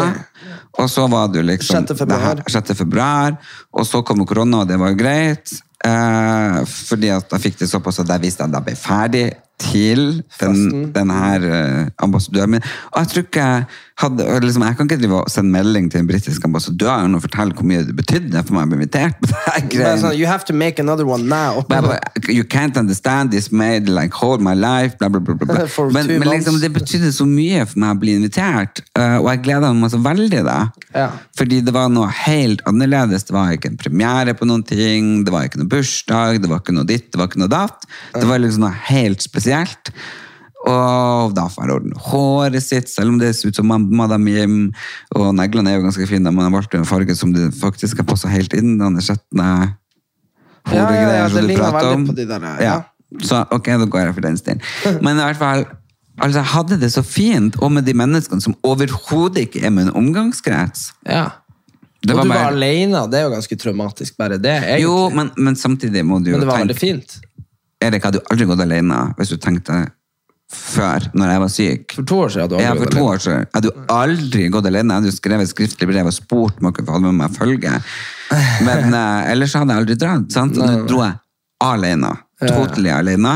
og så var det jo liksom 6. februar. her- 6. februar, og så kom korona, og det var jo greit. Eh, fordi at jeg fikk det såpass at jeg visste at jeg ble ferdig til den, den her eh, ambassadøren min. Og jeg tror ikke jeg hadde liksom, Jeg kan ikke drive og sende melding til en britisk ambassadør og fortelle hvor mye det betydde for meg å bli invitert på det sånn, you have to make another one now. You can't understand this made like hold my life, bla, bla, bla, bla, Men, men liksom, det betydde så mye for meg å bli invitert, eh, og jeg gleder meg så veldig da. Ja. Fordi det var noe helt annerledes. Det var ikke en premiere på noen ting, det var ikke noe bursdag, det var ikke noe ditt, det var ikke noe datt. Det var liksom noe helt spesielt. Og da får han ordne håret sitt, selv om det ser ut som Madame Jim. Og neglene er jo ganske fine, men han valgte en farge som det faktisk har passet helt inn. Den skjetne Ja, ja, ja, som du prater om. på de der, ja. ja. Så ok, da går jeg for den stilen. Men i hvert fall, altså, jeg hadde det så fint, og med de menneskene som overhodet ikke er en omgangskrets. Ja. Det og du bare- var alene, det er jo ganske traumatisk, bare det. egentlig. Jo, men, men samtidig må du jo tenke Men det var veldig fint. Erik hadde jo aldri gått alene hvis du tenkte før, når jeg var syk. For to år siden hadde du Ja, aldri for gått to år siden. Jeg hadde aldri gått alene. Jeg hadde skrevet skriftlig brev og spurt om jeg kunne få ha med meg følge. Men eh, ellers hadde jeg aldri dratt. Sant? Og nå dro jeg alene. Totally alene.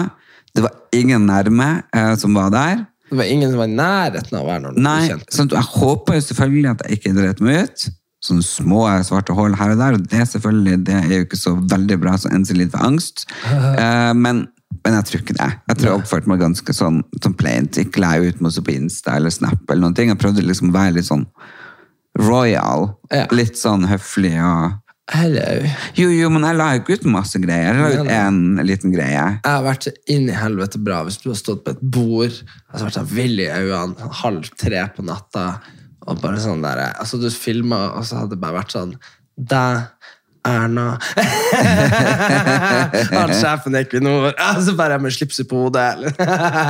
Det var ingen nærme eh, som var der. Det var ingen som var i nærheten av å være du Nei, at jeg håper jo selvfølgelig at jeg ikke dreit meg ut. Sånne små svarte hull her og der, og det selvfølgelig, det er jo ikke så veldig bra, så enser litt for angst. Eh, men, men jeg tror ikke det. Jeg tror jeg oppførte meg ganske sånn, sånn plaint. Ikke la jeg ut noe på Insta eller Snap eller noen ting. Jeg prøvde liksom å være litt sånn royal. Ja. Litt sånn høflig og Hello. Jo, jo, men jeg la ikke ut masse greier. Jeg la ut en liten greie. Jeg har vært inn i helvete bra hvis du har stått på et bord og så vært sånn vill i øynene halv tre på natta og bare sånn der altså Du filma, og så hadde det bare vært sånn Dæ, Erna Han sjefen i Equinor. Så bare med slipset på hodet.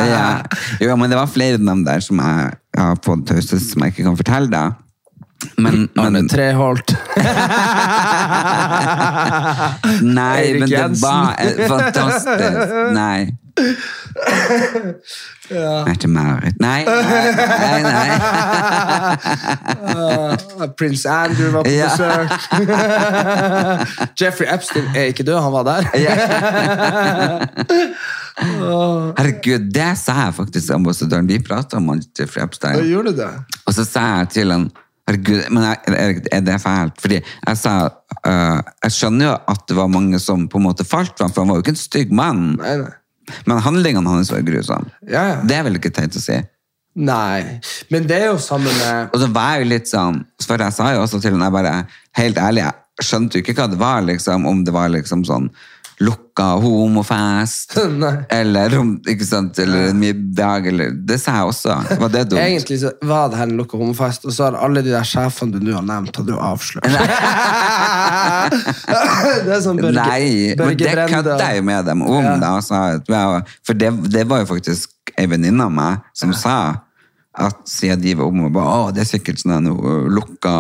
Ja. Jo, men det var flere av dem der som jeg har fått taushets som jeg ikke kan fortelle deg. Men, men Treholt. Nei, men det var fantastisk. Nei. Nei, til Marit. Nei, nei, nei. nei. Prins Andrew var på Ja. besøk. Jeffrey Epstein er ikke død, han var der. Herregud, det sa jeg faktisk ambassadøren. Vi prata om Jeffrey Epstein. Gjorde det? Og så sa jeg til han Herregud, men jeg, er det fælt? Fordi jeg sa uh, Jeg skjønner jo at det var mange som på en måte falt for ham, for han var jo ikke en stygg mann. Nei, nei. Men handlingene hans var grusomme. Ja, ja. Det er vel ikke teit å si. Nei, men det er jo sammen med Og så var jeg jo litt sånn For jeg sa jo også til henne, jeg bare Helt ærlig, jeg skjønte jo ikke hva det var, liksom. Om det var liksom sånn lukka homofest, eller Ikke sant, eller en middag, eller Det sa jeg også. Var det dumt? Egentlig så var det her en lukka homofest, og så har alle de der sjefene du nå har nevnt, hadde du avslørt. det er sånn Børge, Nei, men det kødda jeg jo med dem om. Ja. da, at, For det, det var jo faktisk ei venninne av meg som sa at siden de var homo, bare, å, det er sikkert sånn lukka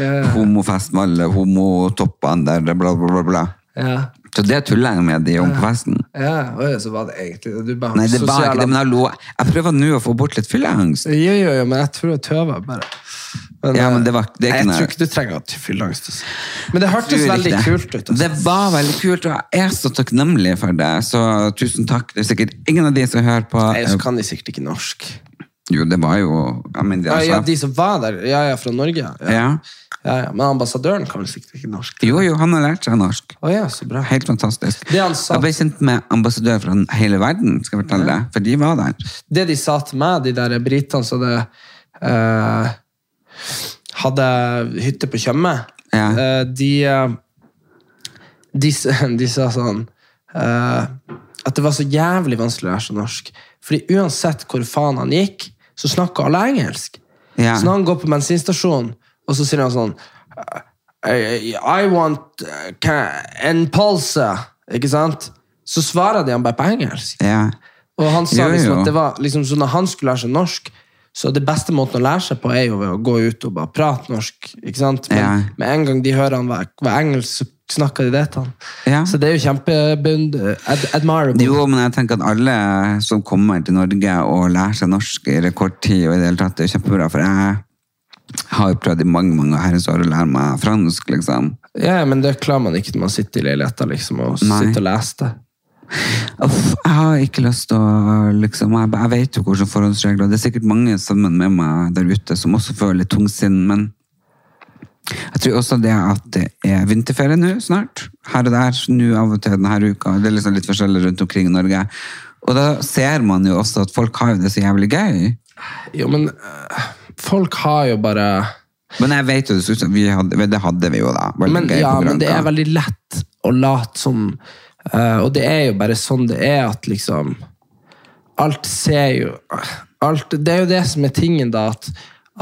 Ja. homofest med alle homotoppene der, bla, bla, bla, bla. Ja. Så det tuller jeg med de om på festen. Ja, oi, så var det egentlig. Du bare Nei, det var sosial- ikke det, men hallo, jeg prøver nå å få bort litt fylleangst. Jo, jo, jo, men jeg tror jeg tøver bare. Ja, men eh, det var- det er ikke jeg noe- tror ikke du trenger å fylle angst. Altså. Men det hørtes Tror veldig ikke det. kult ut. Altså. Det var veldig kult, og jeg er så takknemlig for det. Så tusen takk. Det er sikkert ingen av de som hører på. Nei, så kan de sikkert ikke norsk. Jo, det var jo jeg mener, de Ja, ja, de som var der. Ja, ja, fra Norge. Ja. Ja. Ja, ja. Men ambassadøren kan vel sikkert ikke norsk. Jo, jo, han har lært seg norsk. Oh, ja, så bra. Helt fantastisk. Sa- Jeg ble kjent med ambassadør fra hele verden, skal jeg fortelle deg. For de var der. Det de sa til meg, de der britene som eh, hadde hytte på Tjøme, Ja. eh, de, eh, de, de sa sånn eh, At det var så jævlig vanskelig å lære seg norsk. Fordi uansett hvor faen han gikk, så snakka alle engelsk. Ja. Så når han går på bensinstasjonen, og så sier han sånn I, I want uh, en pølse, ikke sant? Så svarer de han bare på engelsk. Ja. Og han sa Jo, liksom jo. at det var liksom, så når han skulle lære seg norsk, så det beste måten å lære seg på er jo ved å gå ut og bare prate norsk. ikke sant? Men Ja. med en gang de hører han var, var engelsk, så snakker de det til han. Ja. Så det er jo kjempebund... Ad, admirable. Jo, men jeg tenker at alle som kommer til Norge og lærer seg norsk i rekordtid, og i det hele tatt, det er kjempebra. For jeg har jo prøvd i mange mange herrens år å lære meg fransk, liksom. Ja, men det klarer man ikke når man sitter i leiligheten liksom, og Nei. sitter og leser det. Uff, jeg har ikke lyst til å liksom, jeg, jeg vet jo hvordan forhåndsregler Det er sikkert mange sammen med meg der ute som også føler litt tungsinn, men jeg tror også det at det er vinterferie nå snart. Her og der, nå av og til denne uka. Det er liksom litt forskjellig rundt omkring i Norge. Og da ser man jo også at folk har jo det så jævlig gøy. Jo, men øh, folk har jo bare Men jeg vet jo vi hadde, det hadde vi jo da. Men, ja, men det er veldig lett å late som uh, Og det er jo bare sånn det er at liksom alt ser jo alt, Det er jo det som er tingen, da, at,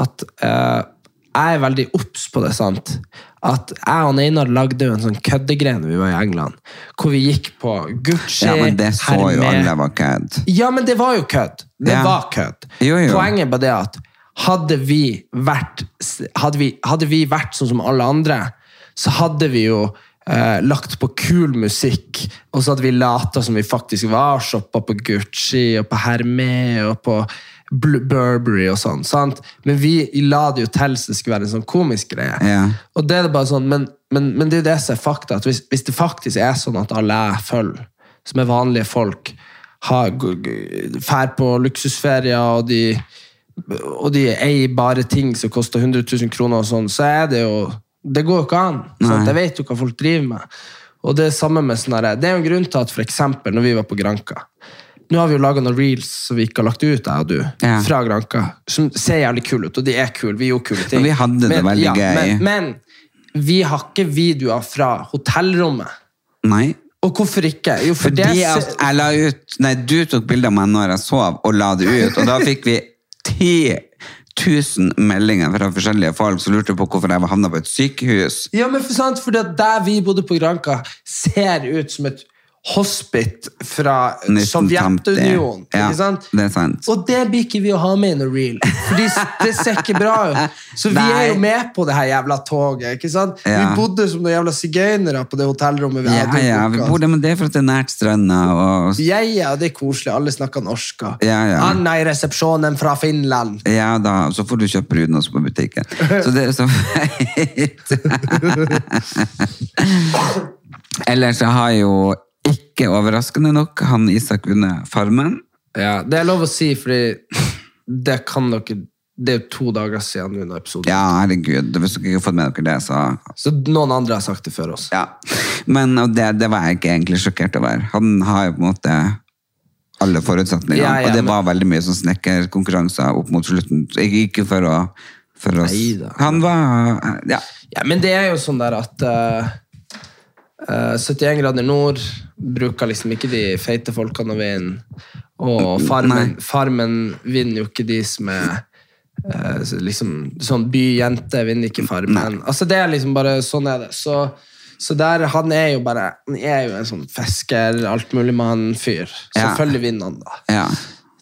at uh, jeg er veldig obs på det. sant? At jeg og Einar lagde jo en sånn køddegreie vi var i England, hvor vi gikk på Gucci, Ja, men det så jo alle var kødd. ja, men det var jo kødd. Det Ja. var kødd. Poenget er bare det at hadde vi vært hadde vi, hadde vi vært sånn som alle andre, så hadde vi jo eh, lagt på kul musikk, og så hadde vi lata som vi faktisk var, shoppa på Gucci og på Hermé og på Burberry og sånn. sant? Men vi la det jo til så det skulle være en sånn komisk greie. Ja. Og det er det bare sånn, men, men, men det er jo det som er fakta. at hvis, hvis det faktisk er sånn at alle jeg følger, som er vanlige folk, fær på luksusferier, og de, og de eier bare ting som koster 100 000 kroner, og sånn, så er det jo Det går jo ikke an. Sant? Jeg vet jo hva folk driver med. Og Det er samme med sånn Det er jo en grunn til at for eksempel, når vi var på Granka Nå har vi jo laga noen reels som vi ikke har lagt ut, jeg og du, Ja. fra Granka, som ser jævlig kule ut, og de er kule. Vi gjorde kule ting. Men vi hadde det veldig gøy. Men, men vi har ikke videoer fra hotellrommet. Nei. Og hvorfor ikke? Jo, for Fordi det jeg la ut Nei, du tok bilde av meg når jeg sov, og la det ut. Og da fikk vi 10 000 meldinger fra forskjellige folk som lurte på hvorfor jeg var havna på et sykehus. Ja, men for sant, fordi at der vi bodde på Granka, ser ut som et hospit fra Sovjetunionen. Ja, det er sant. Og det blir ikke vi å ha med i noe reel. Fordi det ser ikke bra ut. Så vi Nei. er jo med på det her jævla toget. ikke sant? Ja. Vi bodde som noen jævla sigøynere på det hotellrommet. vi Ja, hadde ja, vi bodde, men det er for at det er nært stranda. Og, Ja, ja, det er koselig. Alle snakker norsk. Ja, ja. Anna i resepsjonen fra Finland. ja, da, så får du kjøpe bruden også på butikken. Så det er så feit. Ellers så har jo ikke overraskende nok han Isak vunnet Farmen. Ja, Det er lov å si, fordi det kan dere Det er jo to dager siden nå, når episoden Ja, herregud. Hvis dere ikke har fått med dere det, så Så noen andre har sagt det før oss. Ja. Men det, det var jeg ikke egentlig sjokkert over. Han har jo på en måte alle forutsetninger. Ja, ja, og det men- var veldig mye sånn snekkerkonkurranser opp mot slutten. Ikke for å, for oss. Neida. Han var Ja. Ja, men det er jo sånn der at eh, 71 grader nord bruker liksom ikke de feite folkene å vinne. Og Farmen, farmen vinner jo ikke de som er eh, liksom Sånn byjente vinner ikke Farmen. Altså det er liksom bare Sånn er det. Så, så der, han er jo bare Han er jo en sånn fisker, altmuligmann-fyr. Selvfølgelig vinner han, da. ja.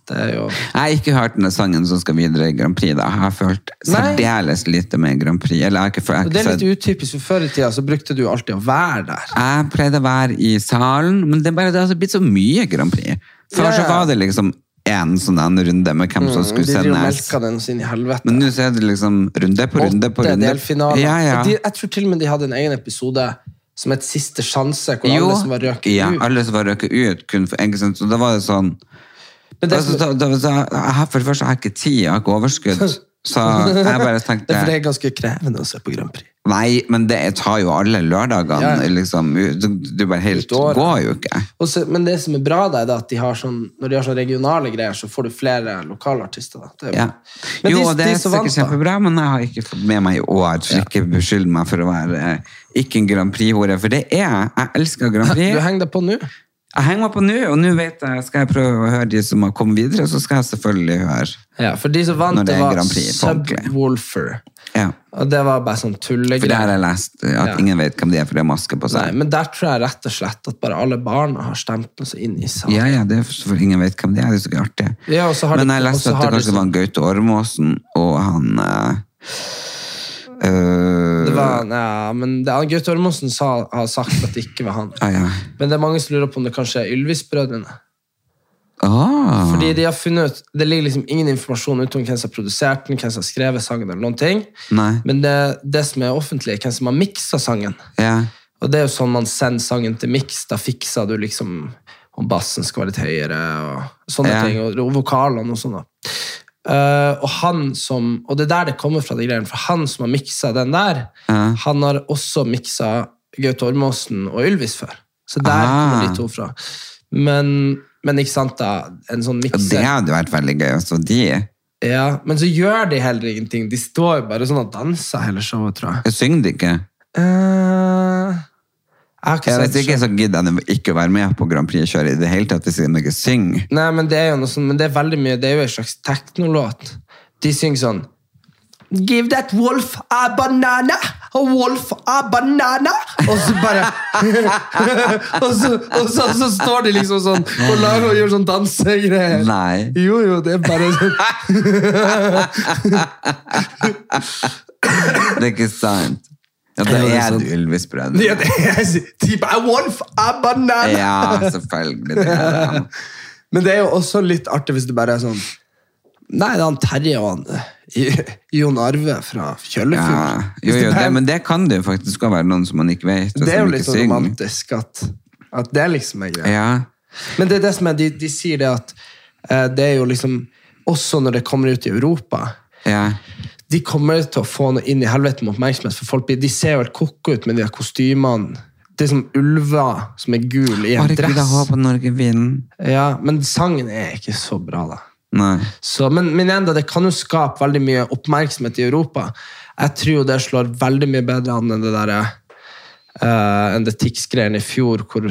Det jo Jeg har ikke hørt den sangen som skal videre i Grand Prix. da. Jeg har følt særdeles lite med Grand Prix. Eller ikke jeg det er litt utypisk, for før i tida så brukte du alltid å være der. Jeg pleide å være i salen, men det er bare det har blitt så mye Grand Prix. Før Ja, ja. så var det liksom én sånn runde med hvem som skulle Mm, De sendes. melka den sin i helvete. Men nå er det liksom runde på runde på runde. delfinaler. Ja, ja. De, jeg tror til og med de hadde en egen episode som et Siste sjanse, hvor Jo, alle som var røket ja, ut. alle som var røket ut. Kun for, ikke sant? Så da var det sånn Men det, altså, da, da, da, jeg har, For det første har jeg ikke tid, jeg har ikke overskudd. Så jeg bare tenkte for det er ganske krevende å se på Grand Prix. Nei, men det tar jo alle lørdagene. Ja. Liksom, du, bare helt går jo ikke. Og så, men det som er bra, da, er at de har sånn, når de har sånn regionale greier, så får du flere lokalartister. Da. Det Ja. Men Jo, de, det de er sikkert kjempebra, men jeg har ikke fått med meg i år. Så ikke beskyld meg for å være eh, ikke en Grand Prix-hore, for det er jeg. Jeg elsker Grand Prix. Du henger deg på nå. Jeg henger meg på nå, og nå vet jeg, skal jeg prøve å høre de som har kommet videre, så skal jeg selvfølgelig høre. Ja, for de som vant, Når det det var Grand Prix. Subwoolfer. Ja. Og det var bare sånn For det har jeg lest, at Ja. ingen vet hvem de er, for det har maske på Nei, seg. men der tror jeg rett og slett at bare alle barna har stemt noe så inn i salen. Ja, ja, det er for ingen vet hvem de er, det er så artig. Ja, og så har Men jeg og leste at det de kanskje sånn- var Gaute Ormåsen, og han... eh, eh, Det var, ja, men det, Gaute Ormåsen sa, har sagt at det ikke var han. ah, ja. Men det er mange som lurer på om det kanskje er Ylvis-brødrene. Ah. Fordi de har funnet ut, Det ligger liksom ingen informasjon ute om hvem som har produsert den, hvem som har skrevet sangen. eller noen ting. Nei. Men det, det som er offentlig, er hvem som har miksa sangen. Ja. Og det er jo sånn man sender sangen til miks. Da fikser du liksom om bassen skal være litt høyere, og sånne ting. Og, og vokalene og sånn. da. Eh, og han som, og det er der det kommer fra, de greiene, for han som har miksa den der, uh. han har også miksa Gaute Ormåsen og Ylvis før. Så der Ah. kommer de to fra. Men, men ikke sant, da. En sånn Og det hadde vært veldig gøy også de. Ja, men så gjør de heller ingenting. De står jo bare sånn og danser hele showet, tror jeg. Synger de ikke. Eh, Jeg jeg sett ikke så gidder jeg ikke å være med på Grand Prix-kjøret i det hele tatt hvis jeg ikke synger. Nei, men det er jo noe sånn, men det er veldig mye, det er jo en slags teknolåt. De synger sånn Give that wolf a banana, a wolf a banana. Og så bare og, så, og så, så står de liksom sånn og lager og gjør sånn dansegreier. Nei. Jo, jo, det er bare sånn Det er ikke sant. Ja, det er en Ylvis Brønn. Ja, det er type a wolf a banana. Ja, selvfølgelig. Det er det. Men det er jo også litt artig hvis det bare er sånn Nei, det er han Terje og han eh, Jon Arve fra Ja. Kjøllefjord. Jo, jo, det, men det kan det jo faktisk være noen som man ikke vet. Det er jo litt sånn romantisk at, at det liksom er greia. Ja. Men det er det som er, de, de sier det at eh, det er jo liksom Også når det kommer ut i Europa ja. De kommer til å få noe inn i helvete med oppmerksomhet, for folk blir- de ser jo helt koko ut med de kostymene. Det er som ulver som er gul i en Herregud, jeg ha håper Norge vinner. Ja, men sangen er ikke så bra, da. Så, men, men enda, det kan jo skape veldig mye oppmerksomhet i Europa. Jeg tror jo det slår veldig mye bedre an enn det der, eh, enn det Tix-greiene i fjor, hvor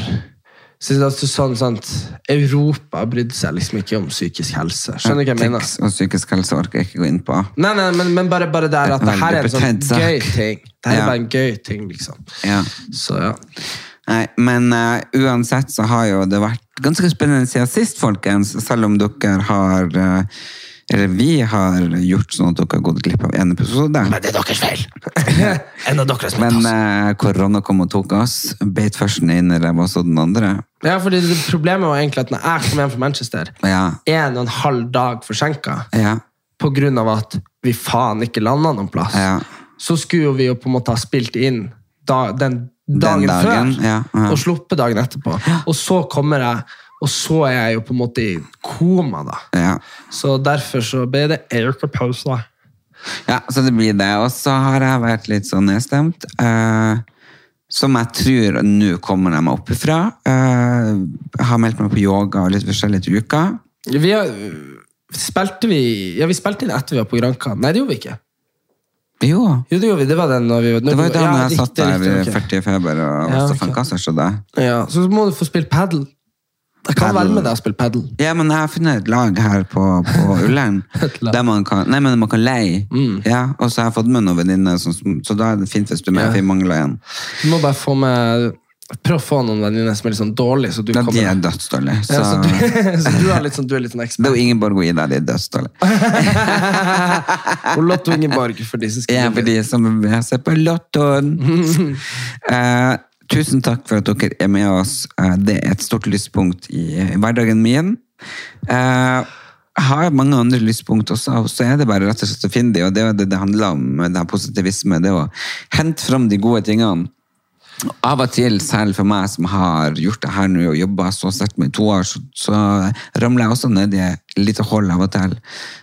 så det er altså sånn, sant, Europa brydde seg liksom ikke om psykisk helse. Skjønner du hva jeg mener? Tics og psykisk helse orker jeg ikke gå inn på. Nei, nei, men, men bare, bare der at det her er en sånn gøy ting. Det her Ja. er bare en gøy ting, liksom. Ja. Så ja. Nei, men uh, uansett så har jo det vært ganske spennende siden sist, folkens. Selv om dere har eh, Eller vi har gjort sånn at dere har gått glipp av en episode. Men det er deres feil! en av deres Men eh, korona kom og tok oss. Beit først den ene ræva, så den andre. Ja, fordi det, Problemet var egentlig at når jeg kom hjem fra Manchester, Ja. en og en halv dag forsinka Ja. på grunn av at vi faen ikke landa noen plass, Ja. så skulle vi jo på en måte ha spilt inn da, den dagen, dagen, før ja, ja. og sluppet dagen etterpå. Og så kommer jeg, og så er jeg jo på en måte i koma, da. ja. Så derfor så ble det pause da. Ja, så det blir det. Og så har jeg vært litt sånn nedstemt. Uh, som jeg tror nå kommer jeg meg opp ifra. Uh, jeg har meldt meg på yoga og litt forskjellig til uka. Vi har, spilte vi Ja, vi spilte inn etter vi var på Granka. Nei, det gjorde vi ikke. Jo, Jo, det gjorde vi. Det var den når vi det var jo da ja, jeg riktig, satt der i riktig, 40 i feber og Ja, Stefan ok. Kasser så det. Ja, så må du få spille padel. Jeg kan Paddle. være med deg og spille padel. Ja, men jeg har funnet et lag her på, på Ullern. Mm. der man kan, nei, men man kan leie. Ja, og så har jeg fått med noen venninner, så, så da er det fint hvis du med. For jeg mangler en. Du må bare få med Prøv å få noen venninner som er litt sånn dårlige, så du Ja, de er dødsdårlige. Så, ja, så, du, så du er litt sånn, du er litt sånn det er jo Ingeborg og Ida, de er dødsdårlige. Og Lotto Ingeborg, for de som skal Ja, for de som vil se på Lottoen. Eh, tusen takk for at dere er med oss. Eh, det er et stort lyspunkt i, hverdagen min. Eh, jeg har mange andre lyspunkt også, og så er det bare rett og slett å finne dem. og det er det det handler om det her positivisme, det å hente fram de gode tingene. Av og til, selv for meg som har gjort det her nå og jobba så sterkt med to år, så, så ramler jeg også ned i et lite hull av og til,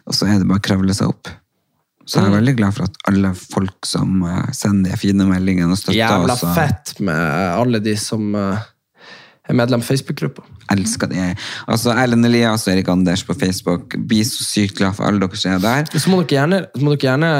og så er det bare å kravle seg opp. Så jeg er veldig glad for at alle folk som eh, sender de fine meldingene og støtter Jævla oss, Jævla fett med alle de som eh, er medlem av Facebook-gruppa. elsker de. Altså, Erlend Elias og Erik Anders på Facebook, blir så sykt glad for alle dere som er der. Så må dere gjerne, må dere gjerne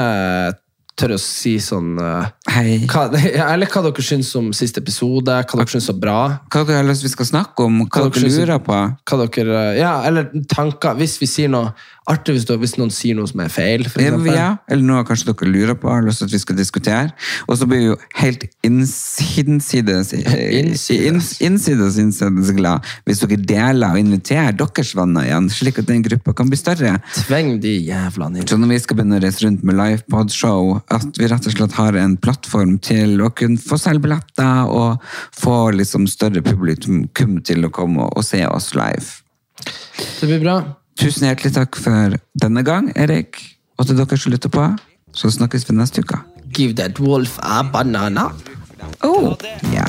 eh, tørre å si sånn uh, Hei. hva, Eller hva dere syns om siste episode, hva dere syns er bra. Hva dere har lyst vi skal snakke om? Hva, Hva dere dere lurer på? Hva dere, eh, ja, eller tanker. Hvis vi sier noe artig, hvis, hvis noen sier noe som er feil. For Ja, eller noe kanskje dere lurer på, har lyst til at vi skal diskutere. Og så blir vi jo helt inns- hinsides Innsides. inns- innsides innsides glad hvis dere deler og inviterer deres venner igjen, slik at den gruppa kan bli større. Tveng de jævlene inn. Så når vi skal begynne å reise rundt med livepod-show, at vi rett og slett har en plattform til å kunne få selge billetter og få liksom større publikum til å komme og se oss live. Det blir bra. Tusen hjertelig takk for denne gang, Erik. Og til dere som lytter på, så snakkes vi neste uke. Give that wolf a banana. Oh, ja.